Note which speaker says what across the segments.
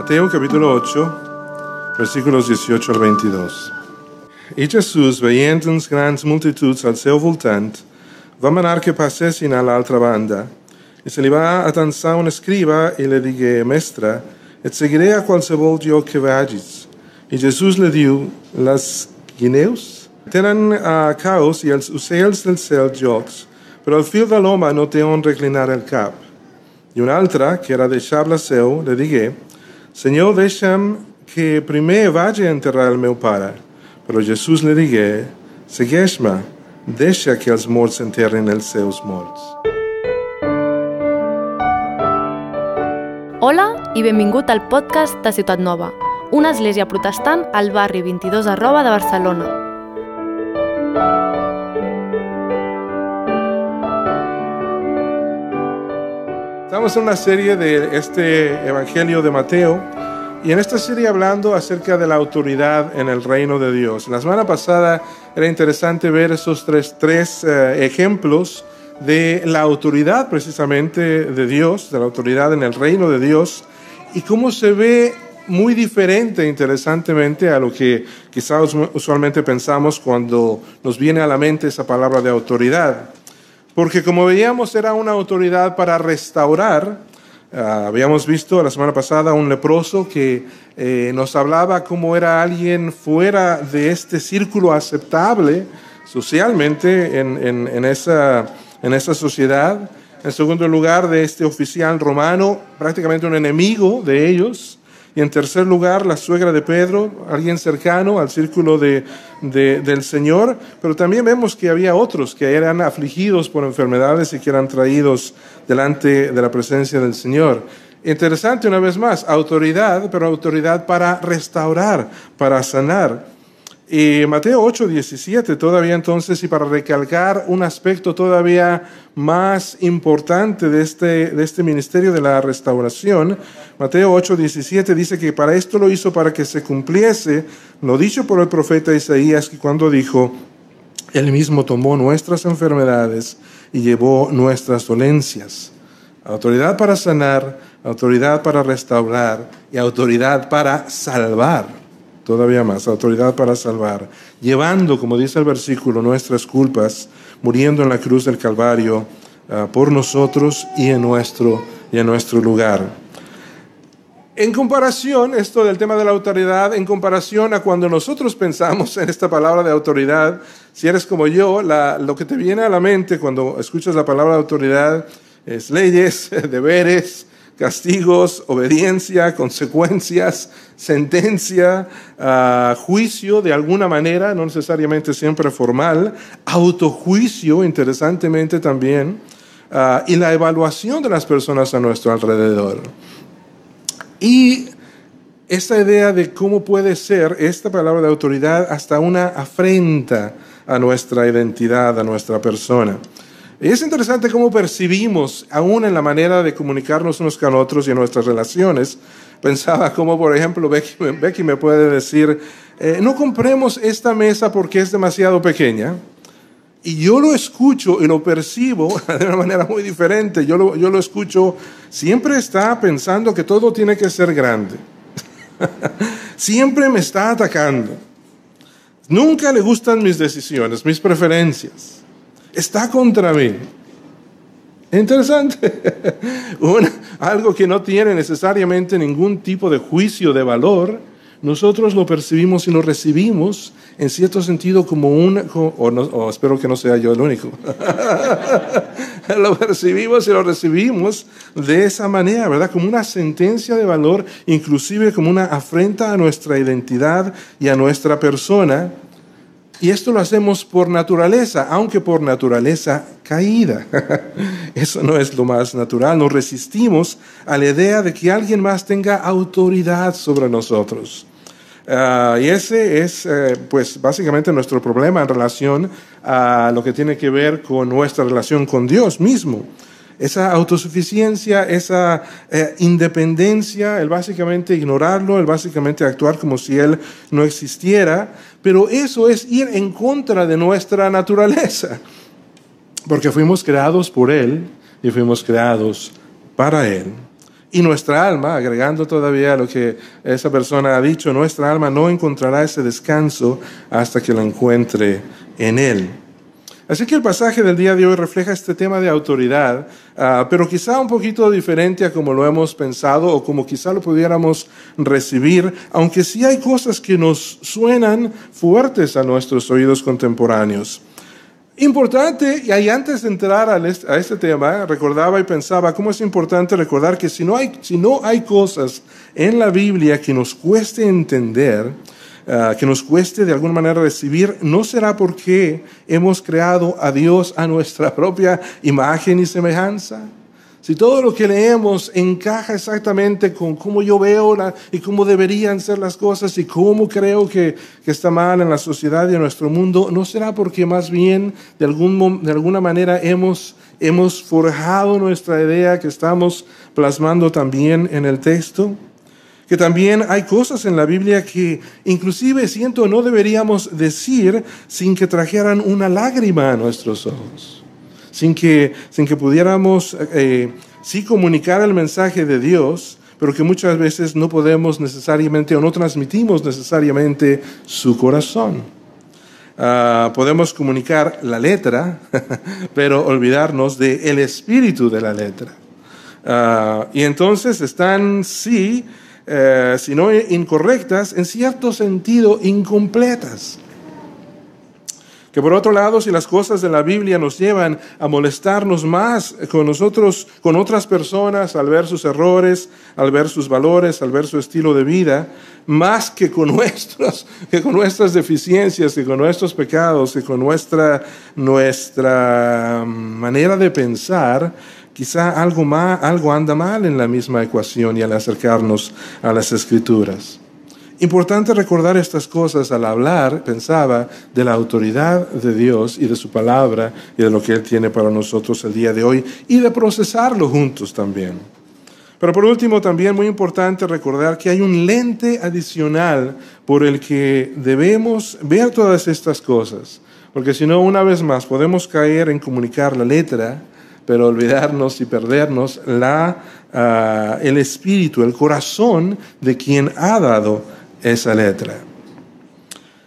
Speaker 1: Mateo capítulo 8, versículos 18 al 22. I Jesús, veient uns grans multituds al seu voltant, va manar que passessin a l'altra banda, i se li va atensar un escriba i li digué, Mestre, et seguiré a qualsevol lloc que vagis. I Jesús li diu, les guineus tenen a caos i els ocells del cel jocs, però el fill de l'home no té on reclinar el cap. I un altre, que era deixable seu, li digué, Senyor, deixa'm que primer vagi a enterrar el meu pare. Però Jesús li digué, segueix-me, deixa que els morts enterrin els seus morts.
Speaker 2: Hola i benvingut al podcast de Ciutat Nova, una església protestant al barri 22 arroba de Barcelona.
Speaker 1: Estamos en una serie de este Evangelio de Mateo y en esta serie hablando acerca de la autoridad en el reino de Dios. La semana pasada era interesante ver esos tres, tres eh, ejemplos de la autoridad precisamente de Dios, de la autoridad en el reino de Dios y cómo se ve muy diferente, interesantemente, a lo que quizás usualmente pensamos cuando nos viene a la mente esa palabra de autoridad. Porque como veíamos era una autoridad para restaurar. Ah, habíamos visto la semana pasada un leproso que eh, nos hablaba cómo era alguien fuera de este círculo aceptable socialmente en, esa, en esa sociedad. En segundo lugar, de este oficial romano, prácticamente un enemigo de ellos. Y en tercer lugar, la suegra de Pedro, alguien cercano al círculo de, del Señor. Pero también vemos que había otros que eran afligidos por enfermedades y que eran traídos delante de la presencia del Señor. Interesante una vez más, autoridad, pero autoridad para restaurar, para sanar. Y Mateo 8, 17, todavía entonces, y para recalcar un aspecto todavía más importante de este, de este ministerio de la restauración, Mateo 8, 17 dice que para esto lo hizo para que se cumpliese lo dicho por el profeta Isaías, que cuando dijo, Él mismo tomó nuestras enfermedades y llevó nuestras dolencias. Autoridad para sanar, autoridad para restaurar y autoridad para salvar todavía más, autoridad para salvar, llevando, como dice el versículo, nuestras culpas, muriendo en la cruz del Calvario uh, por nosotros y en nuestro, y en nuestro lugar. En comparación, esto del tema de la autoridad, en comparación a cuando nosotros pensamos en esta palabra de autoridad, si eres como yo, la, lo que te viene a la mente cuando escuchas la palabra de autoridad es leyes, deberes, castigos, obediencia, consecuencias, sentencia, uh, juicio de alguna manera, no necesariamente siempre formal, autojuicio, interesantemente también, uh, y la evaluación de las personas a nuestro alrededor. Y esta idea de cómo puede ser esta palabra de autoridad hasta una afrenta a nuestra identidad, a nuestra persona. Es interesante cómo percibimos, aún en la manera de comunicarnos unos con otros y en nuestras relaciones. Pensaba como, por ejemplo, Becky, me puede decir, eh, no compremos esta mesa porque es demasiado pequeña. Y yo lo escucho y lo percibo de una manera muy diferente. Yo lo, yo lo escucho, siempre está pensando que todo tiene que ser grande. siempre me está atacando. Nunca le gustan mis decisiones, mis preferencias está contra mí. Interesante. algo que no tiene necesariamente ningún tipo de juicio de valor, nosotros lo percibimos y lo recibimos en cierto sentido como un, o, espero que no sea yo el único, lo percibimos y lo recibimos de esa manera, ¿verdad? Como una sentencia de valor, inclusive como una afrenta a nuestra identidad y a nuestra persona y esto lo hacemos por naturaleza, aunque por naturaleza caída. Eso no es lo más natural. Nos resistimos a la idea de que alguien más tenga autoridad sobre nosotros. Ah, y ese es, eh, pues, básicamente nuestro problema en relación a lo que tiene que ver con nuestra relación con Dios mismo esa autosuficiencia, esa eh, independencia, el básicamente ignorarlo, el básicamente actuar como si Él no existiera, pero eso es ir en contra de nuestra naturaleza, porque fuimos creados por Él y fuimos creados para Él. Y nuestra alma, agregando todavía lo que esa persona ha dicho, nuestra alma no encontrará ese descanso hasta que lo encuentre en Él. Así que el pasaje del día de hoy refleja este tema de autoridad, ah, pero quizá un poquito diferente a como lo hemos pensado o como quizá lo pudiéramos recibir, aunque sí hay cosas que nos suenan fuertes a nuestros oídos contemporáneos. Importante, y ahí antes de entrar a este tema, recordaba y pensaba cómo es importante recordar que si no hay, si no hay cosas en la Biblia que nos cueste entender, Ah, que nos cueste de alguna manera recibir, no será porque hemos creado a Dios a nuestra propia imagen y semejanza. Si todo lo que leemos encaja exactamente con cómo yo veo y cómo deberían ser las cosas y cómo creo que, que, está mal en la sociedad y en nuestro mundo, ¿no será porque más bien de, algún, de alguna manera hemos, hemos forjado nuestra idea que estamos plasmando también en el texto? Que también hay cosas en la Biblia que inclusive siento no deberíamos decir sin que trajeran una lágrima a nuestros ojos, sin que, sin que pudiéramos eh, sí comunicar el mensaje de Dios, pero que muchas veces no podemos necesariamente o no transmitimos necesariamente su corazón. Ah, podemos comunicar la letra, pero olvidarnos del espíritu de la letra. Ah, y entonces están, sí, eh, sino incorrectas, en cierto sentido incompletas. Que por otro lado, si las cosas de la Biblia nos llevan a molestarnos más con nosotros, con otras personas, al ver sus errores, al ver sus valores, al ver su estilo de vida, más que con nuestros, que con nuestras deficiencias, que con nuestros pecados, que con nuestra, nuestra manera de pensar, Quizá algo, algo anda mal en la misma ecuación y al acercarnos a las escrituras. Importante recordar estas cosas al hablar, pensaba, de la autoridad de Dios y de su palabra y de lo que Él tiene para nosotros el día de hoy y de procesarlo juntos también. Pero por último, también muy importante recordar que hay un lente adicional por el que debemos ver todas estas cosas, porque si no, una vez más, podemos caer en comunicar la letra pero olvidarnos y perdernos la, ah, el espíritu, el corazón de quien ha dado esa letra.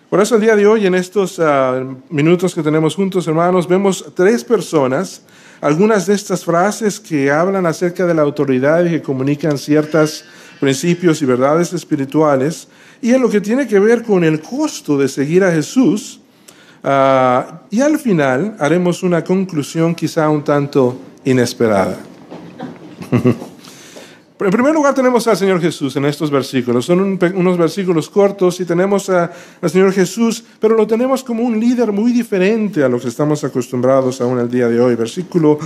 Speaker 1: Por eso el día de hoy, en estos ah, minutos que tenemos juntos, hermanos, vemos tres personas, algunas de estas frases que hablan acerca de la autoridad y que comunican ciertos principios y verdades espirituales, y en lo que tiene que ver con el costo de seguir a Jesús, Ah, y al final haremos una conclusión quizá un tanto inesperada. en primer lugar tenemos al Señor Jesús en estos versículos. Son unos versículos cortos y tenemos al Señor Jesús, pero lo tenemos como un líder muy diferente a lo que estamos acostumbrados aún el día de hoy. Versículo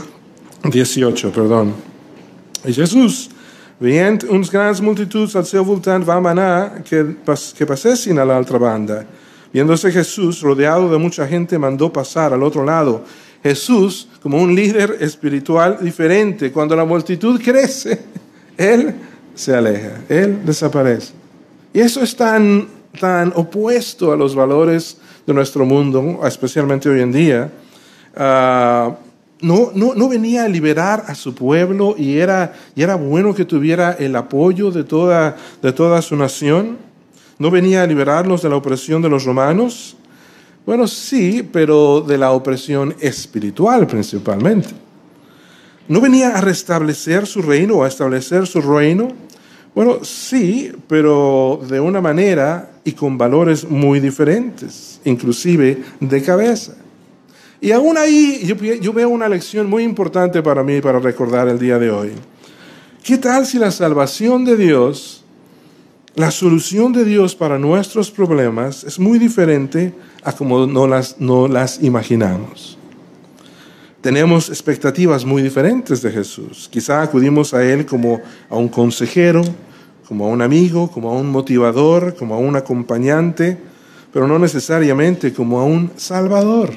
Speaker 1: 18, perdón. Y Jesús, veient unas grandes multitudes al seu voltant, va manar que, que passessin a la otra banda. Viéndose Jesús rodeado de mucha gente, mandó pasar al otro lado. Jesús, como un líder espiritual diferente, cuando la multitud crece, Él se aleja, Él desaparece. Y eso es tan, tan opuesto a los valores de nuestro mundo, especialmente hoy en día. Ah, no, no, no, venía a liberar a su pueblo y era, y era bueno que tuviera el apoyo de toda, de toda su nación. ¿No venía a liberarnos de la opresión de los romanos? Bueno, sí, pero de la opresión espiritual principalmente. ¿No venía a restablecer su reino o a establecer su reino? Bueno, sí, pero de una manera y con valores muy diferentes, inclusive de cabeza. Y aún ahí yo, yo, veo una lección muy importante para mí para recordar el día de hoy. ¿Qué tal si la salvación de Dios la solución de Dios para nuestros problemas es muy diferente a como no las, no las imaginamos. Tenemos expectativas muy diferentes de Jesús. Quizá acudimos a Él como a un consejero, como a un amigo, como a un motivador, como a un acompañante, pero no necesariamente como a un salvador.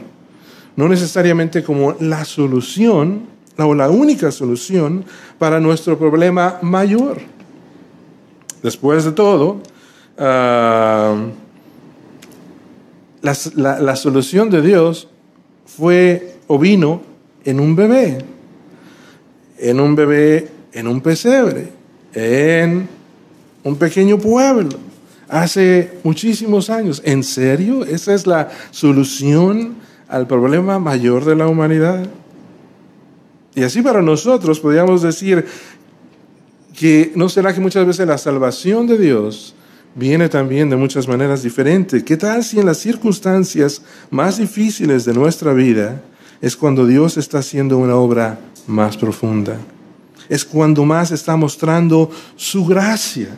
Speaker 1: No necesariamente como la solución o la única solución para nuestro problema mayor. Después de todo, ah, la, solución de Dios fue o vino en un bebé, en un bebé en un pesebre. en un pequeño pueblo hace muchísimos años. ¿En serio? ¿Esa es la solución al problema mayor de la humanidad? Y así para nosotros podríamos decir que no será que muchas veces la salvación de Dios viene también de muchas maneras diferentes. ¿Qué tal si en las circunstancias más difíciles de nuestra vida es cuando Dios está haciendo una obra más profunda? Es cuando más está mostrando su gracia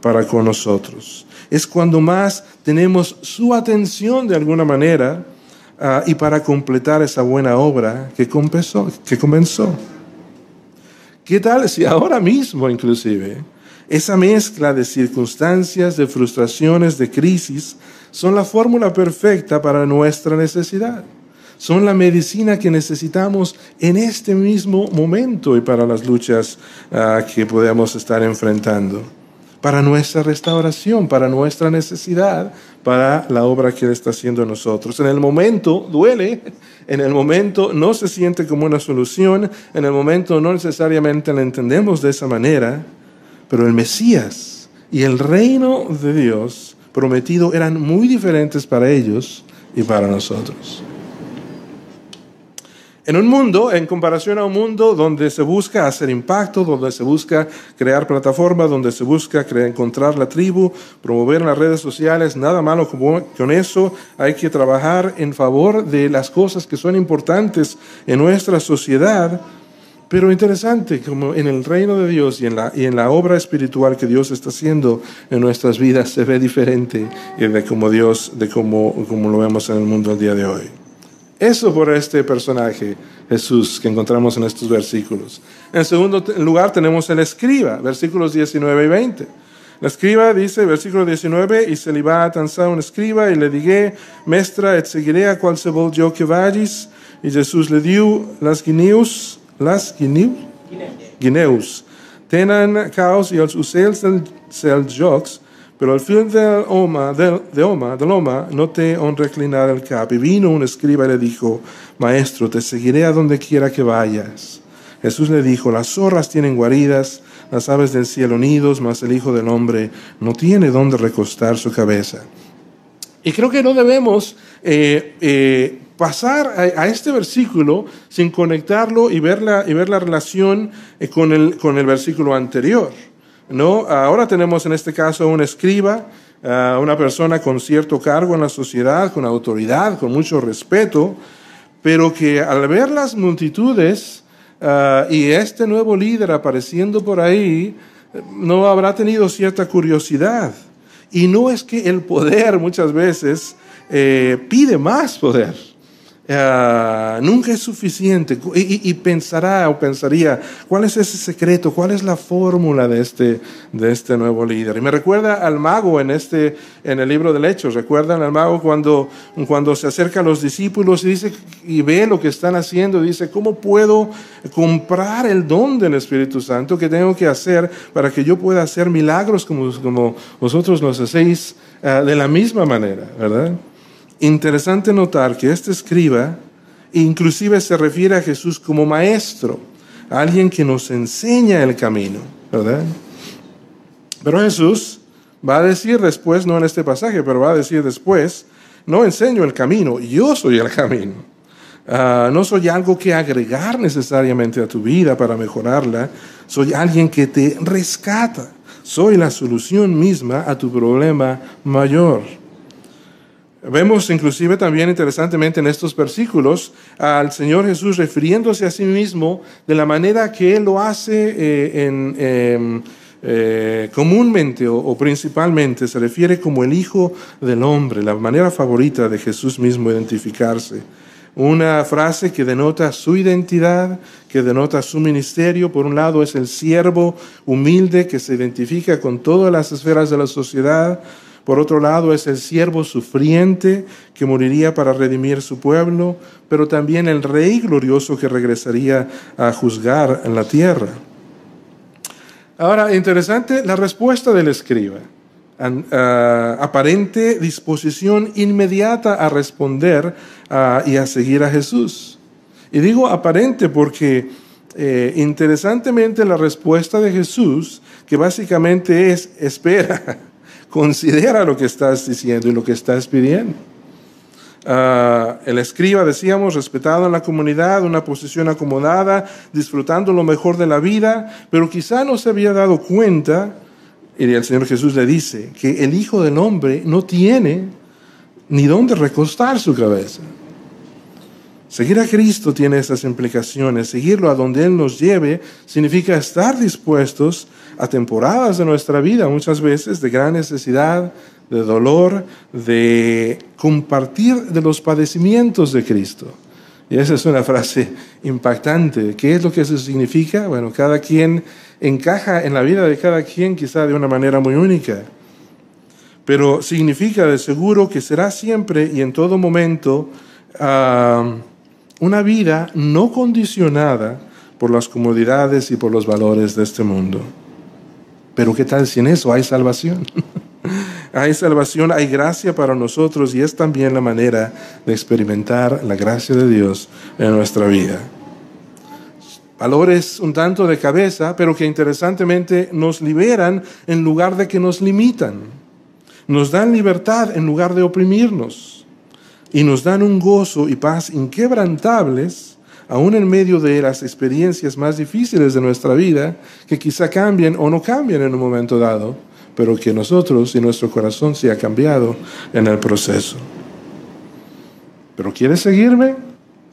Speaker 1: para con nosotros. Es cuando más tenemos su atención de alguna manera ah, y para completar esa buena obra que comenzó, que comenzó. ¿Qué tal si ahora mismo inclusive esa mezcla de circunstancias, de frustraciones, de crisis, son la fórmula perfecta para nuestra necesidad? Son la medicina que necesitamos en este mismo momento y para las luchas ah, que podemos estar enfrentando para nuestra restauración, para nuestra necesidad, para la obra que Él está haciendo en nosotros. En el momento duele, en el momento no se siente como una solución, en el momento no necesariamente la entendemos de esa manera, pero el Mesías y el reino de Dios prometido eran muy diferentes para ellos y para nosotros. En un mundo, en comparación a un mundo donde se busca hacer impacto, donde se busca crear plataformas, donde se busca encontrar la tribu, promover las redes sociales, nada malo con eso. Hay que trabajar en favor de las cosas que son importantes en nuestra sociedad. Pero interesante, como en el reino de Dios y en la, y en la obra espiritual que Dios está haciendo en nuestras vidas se ve diferente de como Dios, de como, como lo vemos en el mundo el día de hoy. Eso por este personaje, Jesús, que encontramos en estos versículos. En segundo lugar tenemos el escriba, versículos 19 y 20. El escriba dice, versículo 19, y se le va a un escriba y le dije, mestra, et seguiré a qualsevol yo que vayas. Y Jesús le dio las guineus, las guineus, guineus. Tenen caos y els ocells dels jocs, pero al fin del Oma, del, de Oma, del Oma no te reclinar el cap. Y vino un escriba y le dijo, Maestro, te seguiré a donde quiera que vayas. Jesús le dijo, las zorras tienen guaridas, las aves del cielo nidos, mas el Hijo del Hombre no tiene donde recostar su cabeza. Y creo que no debemos eh, eh, pasar a, este versículo sin conectarlo y ver la, y ver la relación eh, con, el, con el versículo anterior. ¿No? Ahora tenemos en este caso un escriba, ah, una persona con cierto cargo en la sociedad, con autoridad, con mucho respeto, pero que al ver las multitudes ah, y este nuevo líder apareciendo por ahí, no habrá tenido cierta curiosidad. Y no es que el poder muchas veces eh, pide más poder. Ah, nunca es suficiente y, pensará o pensaría cuál es ese secreto, cuál es la fórmula de este, de este nuevo líder. Y me recuerda al mago en, este, en el libro del Hechos. ¿Recuerdan al mago cuando, cuando se acerca a los discípulos y, dice, y ve lo que están haciendo? Dice, ¿cómo puedo comprar el don del Espíritu Santo que tengo que hacer para que yo pueda hacer milagros como, como vosotros los hacéis ah, de la misma manera? ¿Verdad? Interesante notar que este escriba inclusive se refiere a Jesús como maestro, alguien que nos enseña el camino, ¿verdad? Pero Jesús va a decir después, no en este pasaje, pero va a decir después, no enseño el camino, yo soy el camino. Ah, no soy algo que agregar necesariamente a tu vida para mejorarla, soy alguien que te rescata, soy la solución misma a tu problema mayor. Vemos inclusive también interesantemente en estos versículos al Señor Jesús refiriéndose a sí mismo de la manera que Él lo hace eh, en, em, eh, comúnmente o, principalmente, se refiere como el Hijo del Hombre, la manera favorita de Jesús mismo identificarse. Una frase que denota su identidad, que denota su ministerio. Por un lado es el siervo humilde que se identifica con todas las esferas de la sociedad por otro lado, es el siervo sufriente que moriría para redimir su pueblo, pero también el rey glorioso que regresaría a juzgar en la tierra. Ahora, interesante la respuesta del escriba. Ah, aparente disposición inmediata a responder ah, y a seguir a Jesús. Y digo aparente porque eh, interesantemente la respuesta de Jesús, que básicamente es, espera, considera lo que estás diciendo y lo que estás pidiendo. Ah, el escriba, decíamos, respetado en la comunidad, una posición acomodada, disfrutando lo mejor de la vida, pero quizá no se había dado cuenta, y el Señor Jesús le dice, que el Hijo del Hombre no tiene ni dónde recostar su cabeza. Seguir a Cristo tiene esas implicaciones. Seguirlo a donde Él nos lleve significa estar dispuestos a temporadas de nuestra vida, muchas veces de gran necesidad, de dolor, de compartir de los padecimientos de Cristo. Y esa es una frase impactante. ¿Qué es lo que eso significa? Bueno, cada quien encaja en la vida de cada quien quizá de una manera muy única. Pero significa de seguro que será siempre y en todo momento ah, una vida no condicionada por las comodidades y por los valores de este mundo. Pero ¿qué tal si en eso hay salvación? hay salvación, hay gracia para nosotros y es también la manera de experimentar la gracia de Dios en nuestra vida. Valores un tanto de cabeza, pero que interesantemente nos liberan en lugar de que nos limitan. Nos dan libertad en lugar de oprimirnos y nos dan un gozo y paz inquebrantables, aún en medio de las experiencias más difíciles de nuestra vida, que quizá cambien o no cambien en un momento dado, pero que nosotros y nuestro corazón se ha cambiado en el proceso. ¿Pero quieres seguirme?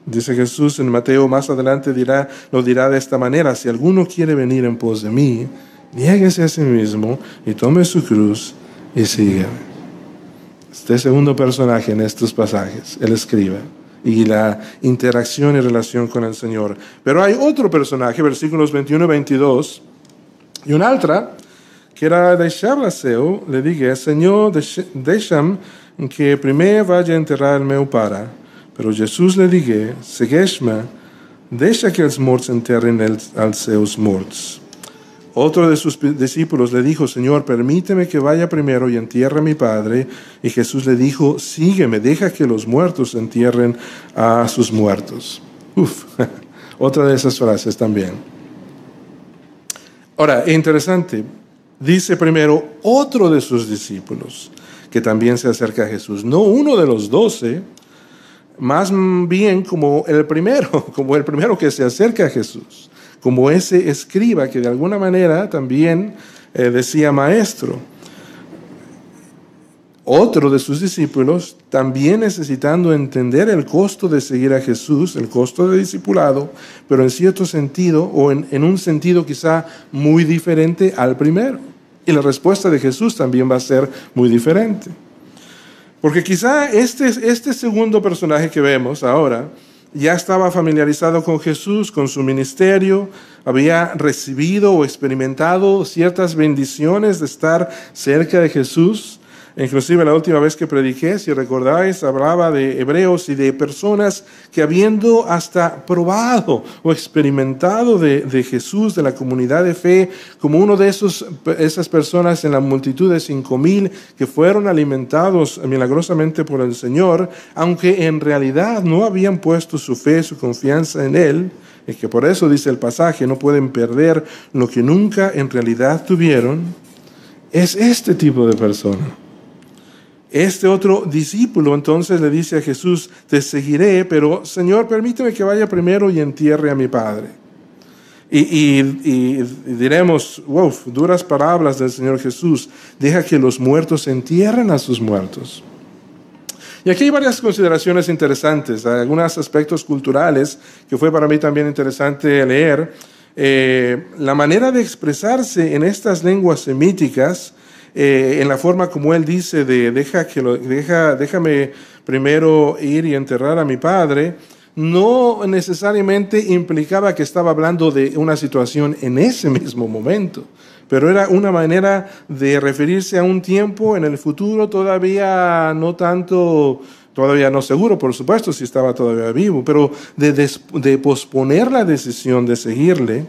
Speaker 1: Dice Jesús en Mateo, más adelante dirá, lo dirá de esta manera, si alguno quiere venir en pos de mí, niéguese a sí mismo y tome su cruz y sígueme este segundo personaje en estos pasajes, el escriba, y la interacción y relación con el Señor. Pero hay otro personaje, versículos 21 y 22, y un altra, que era la seu, le dije, Señor, deixa'm que primer vaya a enterrar meu pare. Pero Jesús le dije, segueix-me, deixa que els morts enterren els, els seus morts. Otro de sus discípulos le dijo, Señor, permíteme que vaya primero y entierre a mi padre. Y Jesús le dijo, sígueme, deja que los muertos entierren a sus muertos. Uf, otra de esas frases también. Ahora, interesante, dice primero otro de sus discípulos que también se acerca a Jesús, no uno de los doce, más bien como el primero, como el primero que se acerca a Jesús como ese escriba que de alguna manera también eh, decía maestro. Otro de sus discípulos, también necesitando entender el costo de seguir a Jesús, el costo de discipulado, pero en cierto sentido, o en, en un sentido quizá muy diferente al primero. Y la respuesta de Jesús también va a ser muy diferente. Porque quizá este, este segundo personaje que vemos ahora, ya estaba familiarizado con Jesús, con su ministerio, había recibido o experimentado ciertas bendiciones de estar cerca de Jesús. Inclusive la última vez que prediqué, si recordáis, hablaba de hebreos y de personas que habiendo hasta probado o experimentado de, Jesús, de la comunidad de fe, como uno de esos, esas personas en la multitud de cinco mil que fueron alimentados milagrosamente por el Señor, aunque en realidad no habían puesto su fe, su confianza en Él, y que por eso dice el pasaje, no pueden perder lo que nunca en realidad tuvieron, es este tipo de persona este otro discípulo entonces le dice a Jesús, te seguiré, pero Señor, permíteme que vaya primero y entierre a mi padre. Y, diremos, wow, duras palabras del Señor Jesús, deja que los muertos entierren a sus muertos. Y aquí hay varias consideraciones interesantes, algunos aspectos culturales que fue para mí también interesante leer. Eh, la manera de expresarse en estas lenguas semíticas eh, en la forma como él dice de deja que lo, deja, déjame primero ir y enterrar a mi padre, no necesariamente implicaba que estaba hablando de una situación en ese mismo momento, pero era una manera de referirse a un tiempo en el futuro todavía no tanto, todavía no seguro, por supuesto, si estaba todavía vivo, pero de, de posponer la decisión de seguirle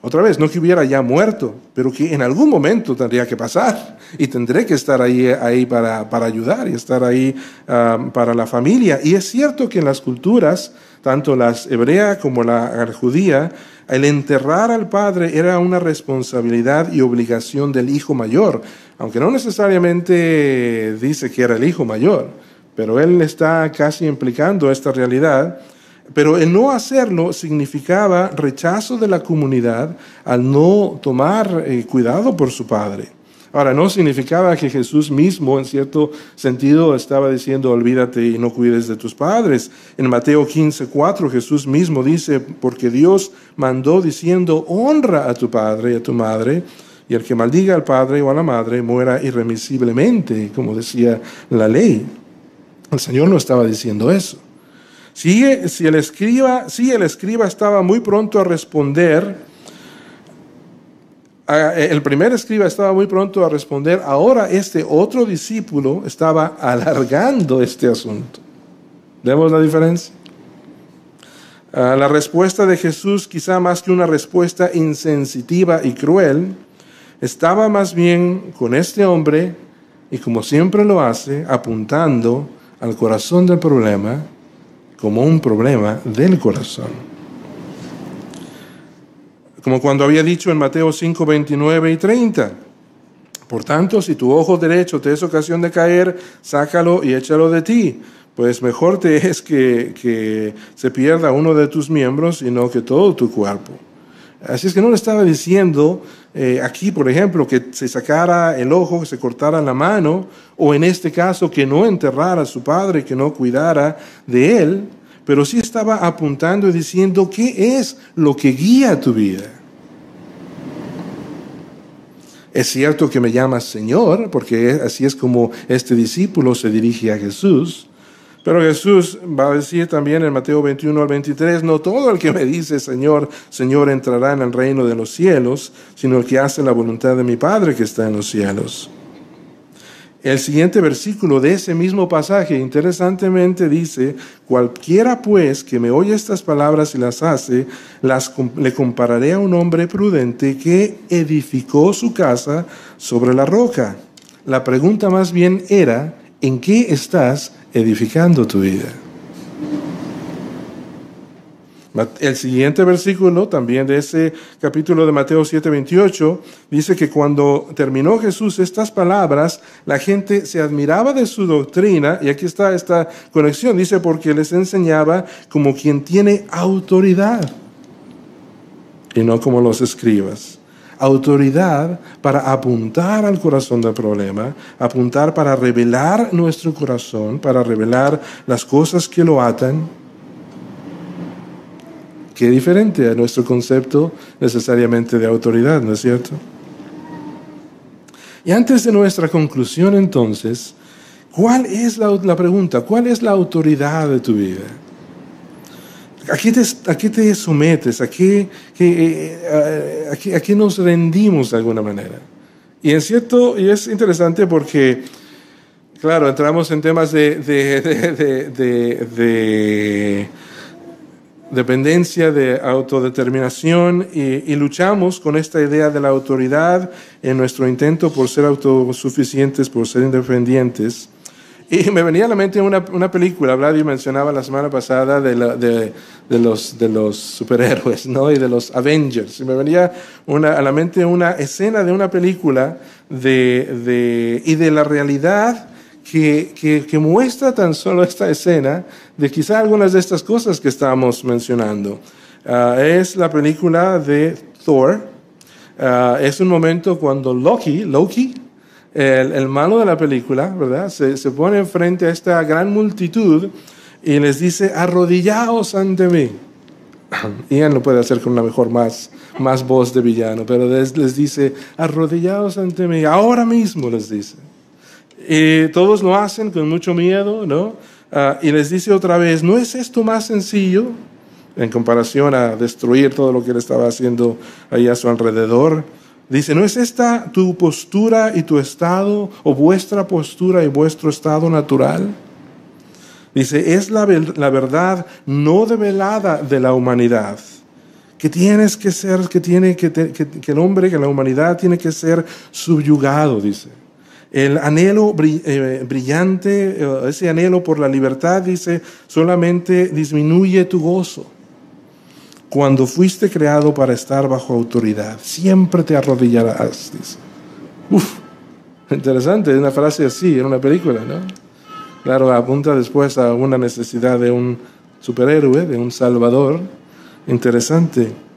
Speaker 1: otra vez, no que hubiera ya muerto, pero que en algún momento tendría que pasar y tendré que estar ahí, para, ayudar y estar ahí ah, para la familia. Y es cierto que en las culturas tanto la hebrea como la judía, el enterrar al padre era una responsabilidad y obligación del hijo mayor, aunque no necesariamente dice que era el hijo mayor, pero él está casi implicando esta realidad. Pero el no hacerlo significaba rechazo de la comunidad al no tomar eh, cuidado por su padre. Ahora, no significaba que Jesús mismo, en cierto sentido, estaba diciendo, olvídate y no cuides de tus padres. En Mateo 15, 4, Jesús mismo dice, porque Dios mandó diciendo, honra a tu padre y a tu madre, y el que maldiga al padre o a la madre muera irremisiblemente, como decía la ley. El Señor no estaba diciendo eso. Si, el escriba, si el escriba estaba muy pronto a responder, el primer escriba estaba muy pronto a responder, ahora este otro discípulo estaba alargando este asunto. ¿Vemos la diferencia? Ah, la respuesta de Jesús, quizá más que una respuesta insensitiva y cruel, estaba más bien con este hombre y como siempre lo hace, apuntando al corazón del problema como un problema del corazón como cuando había dicho en Mateo 5, 29 y 30. Por tanto, si tu ojo derecho te es ocasión de caer, sácalo y échalo de ti, pues mejor te es que, se pierda uno de tus miembros y no que todo tu cuerpo. Así es que no le estaba diciendo eh, aquí, por ejemplo, que se sacara el ojo, que se cortara la mano, o en este caso que no enterrara a su padre, que no cuidara de él, pero sí estaba apuntando y diciendo qué es lo que guía tu vida. Es cierto que me llamas Señor, porque así es como este discípulo se dirige a Jesús. Pero Jesús va a decir también en Mateo 21 al 23, no todo el que me dice Señor, Señor entrará en el reino de los cielos, sino el que hace la voluntad de mi Padre que está en los cielos. El siguiente versículo de ese mismo pasaje interesantemente dice, cualquiera pues que me oye estas palabras y las hace, las, le compararé a un hombre prudente que edificó su casa sobre la roca. La pregunta más bien era, ¿en qué estás edificando tu vida? El siguiente versículo, también de ese capítulo de Mateo 7:28, dice que cuando terminó Jesús estas palabras, la gente se admiraba de su doctrina, y aquí está esta conexión, dice, porque les enseñaba como quien tiene autoridad, y no como los escribas. Autoridad para apuntar al corazón del problema, apuntar para revelar nuestro corazón, para revelar las cosas que lo atan Qué diferente a nuestro concepto necesariamente de autoridad, ¿no es cierto? Y antes de nuestra conclusión entonces, ¿cuál es la, pregunta? ¿Cuál es la autoridad de tu vida? ¿A qué te, te sometes? ¿A qué, eh, a, qué, nos rendimos de alguna manera? Y en cierto, y es interesante porque, claro, entramos en temas de dependencia, de autodeterminación y, luchamos con esta idea de la autoridad en nuestro intento por ser autosuficientes, por ser independientes. Y me venía a la mente una, una película, Vladi mencionaba la semana pasada de, de, de, los, de los superhéroes ¿no? y de los Avengers. Y me venía una, a la mente una escena de una película de, y de la realidad que, que, muestra tan solo esta escena de quizá algunas de estas cosas que estamos mencionando. Ah, es la película de Thor. Ah, es un momento cuando Loki, Loki, el, el malo de la película, ¿verdad? Se, se, pone enfrente a esta gran multitud y les dice, arrodillaos ante mí. Él no puede hacer con una mejor más, más voz de villano, pero les, les dice, arrodillaos ante mí, ahora mismo les dice. Y todos lo hacen con mucho miedo, ¿no? Ah, y les dice otra vez, ¿no es esto más sencillo en comparación a destruir todo lo que él estaba haciendo ahí a su alrededor? Dice, ¿no es esta tu postura y tu estado, o vuestra postura y vuestro estado natural? Dice, es la, la verdad no develada de la humanidad que tienes que ser, que tiene que, que, el hombre, que la humanidad tiene que ser subyugado, dice El anhelo eh, brillante, eh, ese anhelo por la libertad, dice, solamente disminuye tu gozo. Cuando fuiste creado para estar bajo autoridad, siempre te arrodillarás. Uf, interesante, es una frase así, en una película, ¿no? Claro, apunta después a una necesidad de un superhéroe, de un salvador. Interesante.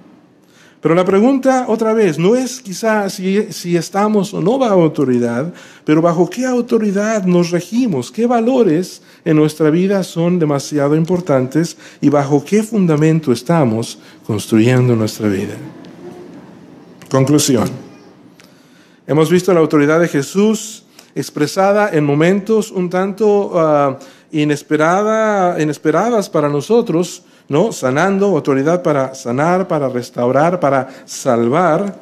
Speaker 1: Pero la pregunta otra vez no es quizá si, si, estamos o no bajo autoridad, pero bajo qué autoridad nos regimos, qué valores en nuestra vida son demasiado importantes y bajo qué fundamento estamos construyendo nuestra vida. Conclusión. Hemos visto la autoridad de Jesús expresada en momentos un tanto uh, inesperada, inesperadas para nosotros, ¿no? Sanando, autoridad para sanar, para restaurar, para salvar.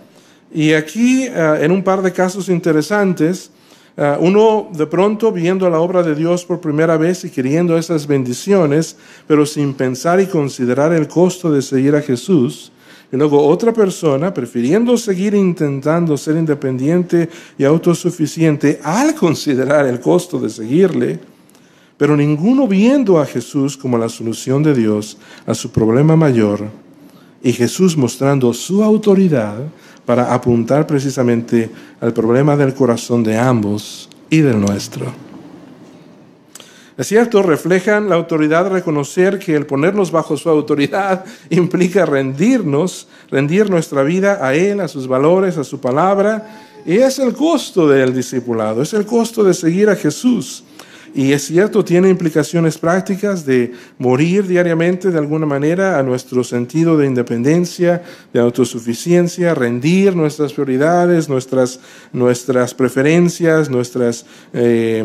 Speaker 1: Y aquí, uh, en un par de casos interesantes, uh, uno de pronto viendo la obra de Dios por primera vez y queriendo esas bendiciones, pero sin pensar y considerar el costo de seguir a Jesús, y luego otra persona, prefiriendo seguir intentando ser independiente y autosuficiente al considerar el costo de seguirle, pero ninguno viendo a Jesús como la solución de Dios a su problema mayor, y Jesús mostrando su autoridad para apuntar precisamente al problema del corazón de ambos y del nuestro. Es cierto, reflejan la autoridad, reconocer que el ponernos bajo su autoridad implica rendirnos, rendir nuestra vida a Él, a sus valores, a su palabra, y es el costo del discipulado, es el costo de seguir a Jesús. Y es cierto, tiene implicaciones prácticas de morir diariamente de alguna manera a nuestro sentido de independencia, de autosuficiencia, rendir nuestras prioridades, nuestras, nuestras preferencias, nuestras eh,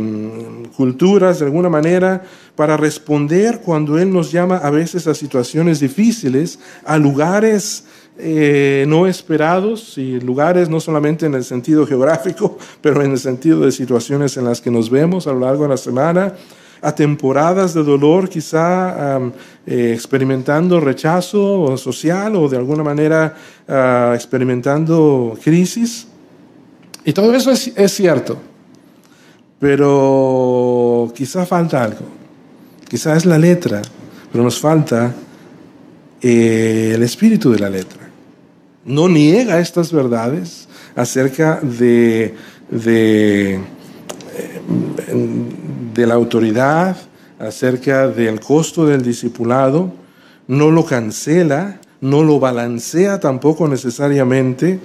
Speaker 1: culturas de alguna manera, para responder cuando Él nos llama a veces a situaciones difíciles, a lugares eh, no esperados y lugares no solamente en el sentido geográfico, pero en el sentido de situaciones en las que nos vemos a lo largo de la semana, a temporadas de dolor, quizá eh, experimentando rechazo social o de alguna manera ah, experimentando crisis. Y todo eso es, cierto, pero quizá falta algo. Quizá es la letra, pero nos falta eh, el espíritu de la letra no niega estas verdades acerca de, de, de, la autoridad, acerca del costo del discipulado, no lo cancela, no lo balancea tampoco necesariamente,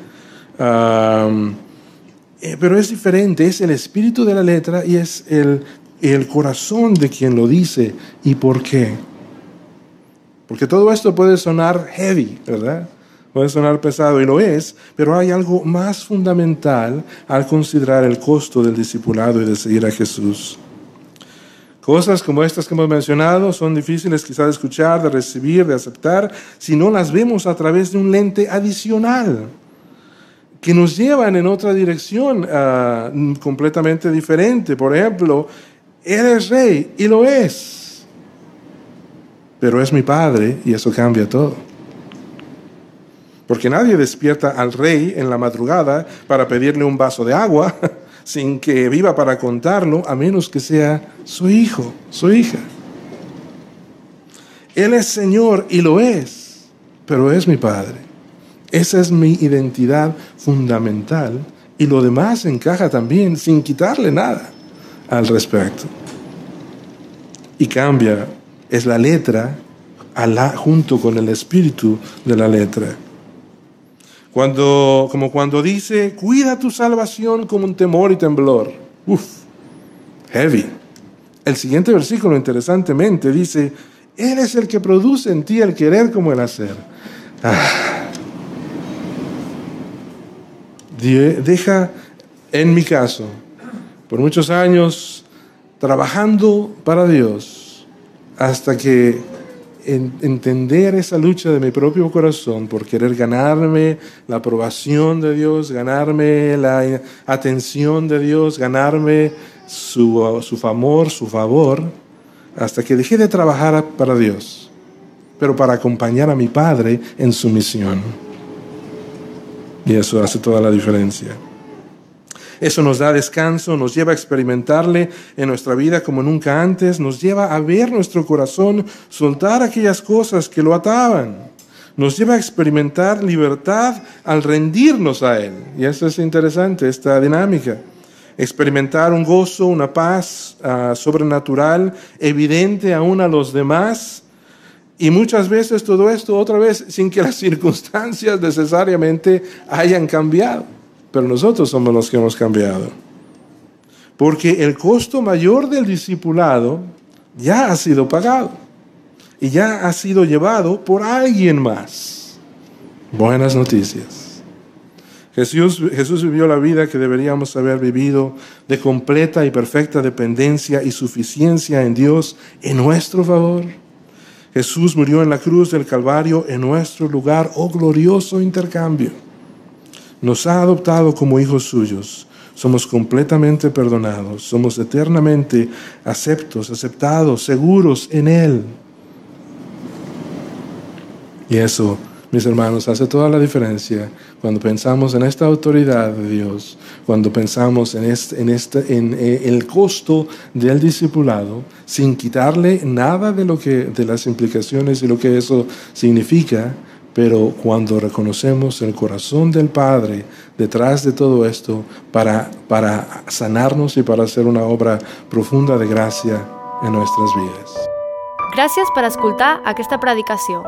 Speaker 1: eh, pero es diferente, es el espíritu de la letra y es el, el corazón de quien lo dice y por qué. Porque todo esto puede sonar heavy, ¿verdad? Puede sonar pesado y lo es, pero hay algo más fundamental al considerar el costo del discipulado y de seguir a Jesús. Cosas como estas que hemos mencionado son difíciles quizás de escuchar, de recibir, de aceptar, si no las vemos a través de un lente adicional que nos llevan en otra dirección ah, completamente diferente. Por ejemplo, eres rey y lo es, pero es mi padre y eso cambia todo. Porque nadie despierta al rey en la madrugada para pedirle un vaso de agua sin que viva para contarlo, a menos que sea su hijo, su hija. Él es Señor y lo es, pero es mi Padre. Esa es mi identidad fundamental y lo demás encaja también sin quitarle nada al respecto. Y cambia, es la letra junto con el espíritu de la letra. Cuando, como cuando dice, cuida tu salvación como un temor y temblor. Uf, heavy. El siguiente versículo, interesantemente, dice, Él es el que produce en ti el querer como el hacer. Ah. Deja, en mi caso, por muchos años, trabajando para Dios, hasta que entender esa lucha de mi propio corazón por querer ganarme la aprobación de Dios, ganarme la atención de Dios, ganarme su, su amor, su favor, hasta que dejé de trabajar para Dios, pero para acompañar a mi Padre en su misión. Y eso hace toda la diferencia. Eso nos da descanso, nos lleva a experimentarle en nuestra vida como nunca antes, nos lleva a ver nuestro corazón soltar aquellas cosas que lo ataban, nos lleva a experimentar libertad al rendirnos a Él. Y eso es interesante, esta dinámica. Experimentar un gozo, una paz uh, sobrenatural, evidente aún a los demás. Y muchas veces todo esto otra vez sin que las circunstancias necesariamente hayan cambiado pero nosotros somos los que hemos cambiado. Porque el costo mayor del discipulado ya ha sido pagado y ya ha sido llevado por alguien más. Buenas noticias. Jesús, vivió la vida que deberíamos haber vivido de completa y perfecta dependencia y suficiencia en Dios en nuestro favor. Jesús murió en la cruz del Calvario en nuestro lugar, oh glorioso intercambio nos ha adoptado como hijos suyos. Somos completamente perdonados, somos eternamente aceptos, aceptados, seguros en Él. Y eso, mis hermanos, hace toda la diferencia cuando pensamos en esta autoridad de Dios, cuando pensamos en, este, en, este, en eh, el costo del discipulado, sin quitarle nada de, lo que, de las implicaciones y lo que eso significa, pero cuando reconocemos el corazón del Padre detrás de todo esto para, para sanarnos y para hacer una obra profunda de gracia en nuestras vides.
Speaker 2: Gràcies per escoltar aquesta predicació.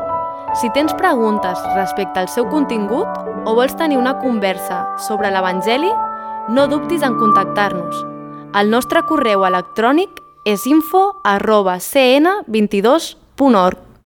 Speaker 2: Si tens preguntes respecte al seu contingut o vols tenir una conversa sobre l'Evangeli, no dubtis en contactar-nos. El nostre correu electrònic és info arroba cn22.org.